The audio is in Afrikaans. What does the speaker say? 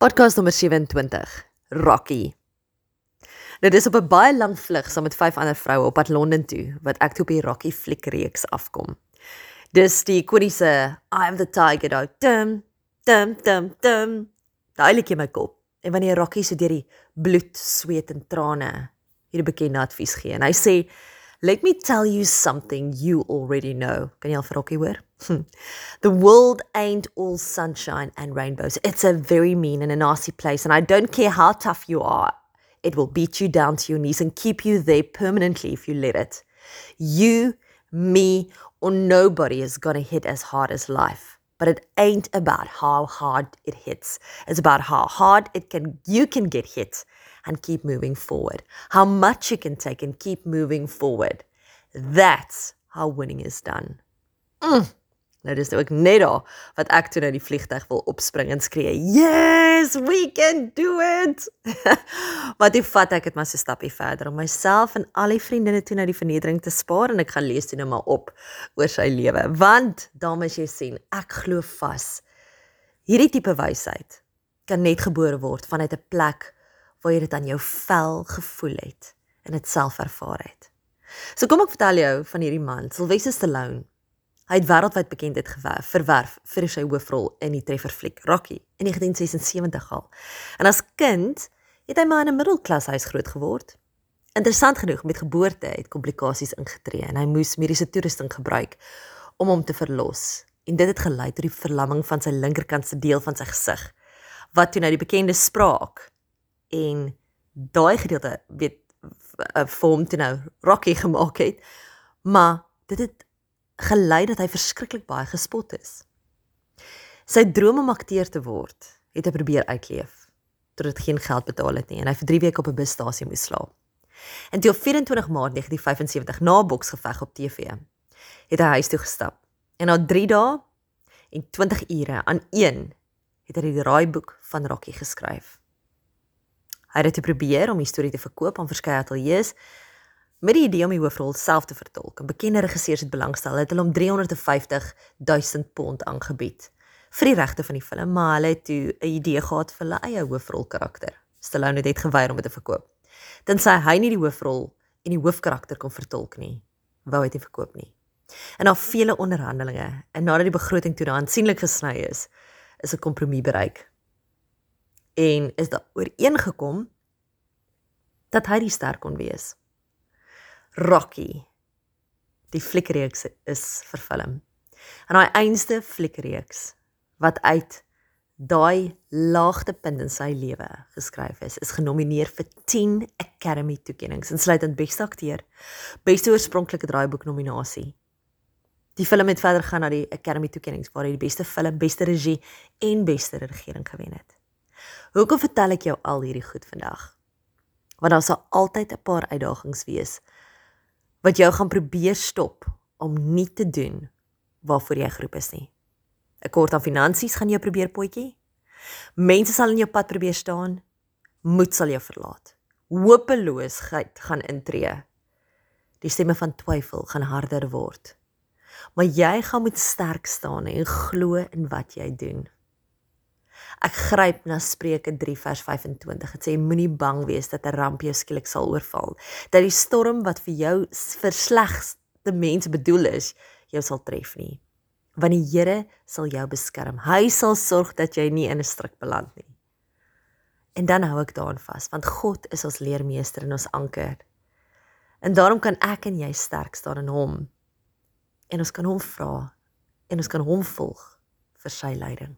Podcast nommer 27. Rocky. Dit is op 'n baie lang vlug saam met vyf ander vroue op pad Londen toe wat ek toe op die Rocky fliekreeks afkom. Dis die ikoniese I am the tiger daai dum dum dum dum. Daai liedjie in my kop. En wanneer Rocky so deur die bloed, sweet en trane hierdie bekende advies gee en hy sê Let me tell you something you already know. Kan jy the world ain't all sunshine and rainbows. It's a very mean and a nasty place and I don't care how tough you are. It will beat you down to your knees and keep you there permanently if you let it. You, me, or nobody is going to hit as hard as life. But it ain't about how hard it hits. It's about how hard it can you can get hit and keep moving forward. How much you can take and keep moving forward. That's how winning is done. Mm. Nou dis ook net daar wat ek toe nou die vliegtyg wil opspring en skree, "Yes, we can do it!" Wat ek vat ek het maar so stappie verder om myself en al die vriendinne toe nou die vernedering te spaar en ek gaan lees toe nou maar op oor sy lewe. Want dames jy sien, ek glo vas hierdie tipe wysheid kan net gebore word vanuit 'n plek waar jy dit aan jou vel gevoel het en dit self ervaar het. So kom ek vertel jou van hierdie man, Sylvester Stallone. Hy het wêreldwyd bekendheid gewerf, verwerf vir sy hoofrol in die trefferfliek Rocky in 1976 al. En as kind het hy maar in 'n middelklashuis groot geword. Interessant genoeg met geboorte het komplikasies ingetree en hy moes mediese toerusting gebruik om hom te verlos. En dit het gelei tot die verlamming van sy linkerkant se deel van sy gesig wat toe nou die bekende spraak en daai gedeelte weet eh, vorm toe nou Rocky gemaak het. Maar dit het gelei dat hy verskriklik baie gespot is. Sy droom om akteur te word, het hy probeer uitleef totdat hy geen geld betaal het nie en hy vir 3 weke op 'n busstasie moes slaap. En toe op 24 Maart 1975 na boksgeveg op TV, het hy huis toe gestap. En na 3 dae en 20 ure aan een het hy die raaiboek van Rocky geskryf. Hy het dit probeer om die storie te verkoop aan verskeie ateljee's met die idee om die hoofrol self te vertolk. 'n Bekende regisseur het belangstel, het hulle om 350 000 pond aangebied vir die regte van die film, maar hulle het toe 'n idee gehad vir hulle eie hoofrol karakter. Stallone het dit geweier om dit te verkoop. Tensy hy nie die hoofrol en die hoofkarakter kon vertolk nie, wou hy dit verkoop nie. En na vele onderhandelinge en nadat die begroting toe aansienlik gesny is, is 'n kompromie bereik. En is daar ooreengekom dat hy die ster kon wees. Rocky. Die fliekreeks is vervilm. En daai einste fliekreeks wat uit daai laagtepunt in sy lewe geskryf is, is genomineer vir 10 Academy toekenninge, insluitend beste akteur, beste oorspronklike draaiboek nominasie. Die film het verder gaan na die Academy toekenninge waar hy die beste film, beste regie en beste regering gewen het. Hoekom vertel ek jou al hierdie goed vandag? Want daar sal altyd 'n paar uitdagings wees wat jou gaan probeer stop om nie te doen waarvoor jy geroep is nie. 'n Kort aan finansies gaan jou probeer potjie. Mense sal in jou pad probeer staan. Moed sal jou verlaat. Hopeloosheid gaan intree. Die stemme van twyfel gaan harder word. Maar jy gaan moet sterk staan en glo in wat jy doen. Ek gryp na Spreuke 3 vers 25. Dit sê moenie bang wees dat 'n ramp jou skielik sal oorval, dat die storm wat vir jou vir slegste mense bedoel is, jou sal tref nie. Want die Here sal jou beskerm. Hy sal sorg dat jy nie in 'n struik beland nie. En dan hou ek daaraan vas, want God is ons leermeester en ons anker. En daarom kan ek en jy sterk staan in hom. En ons kan hom vra en ons kan hom volg vir sy leiding.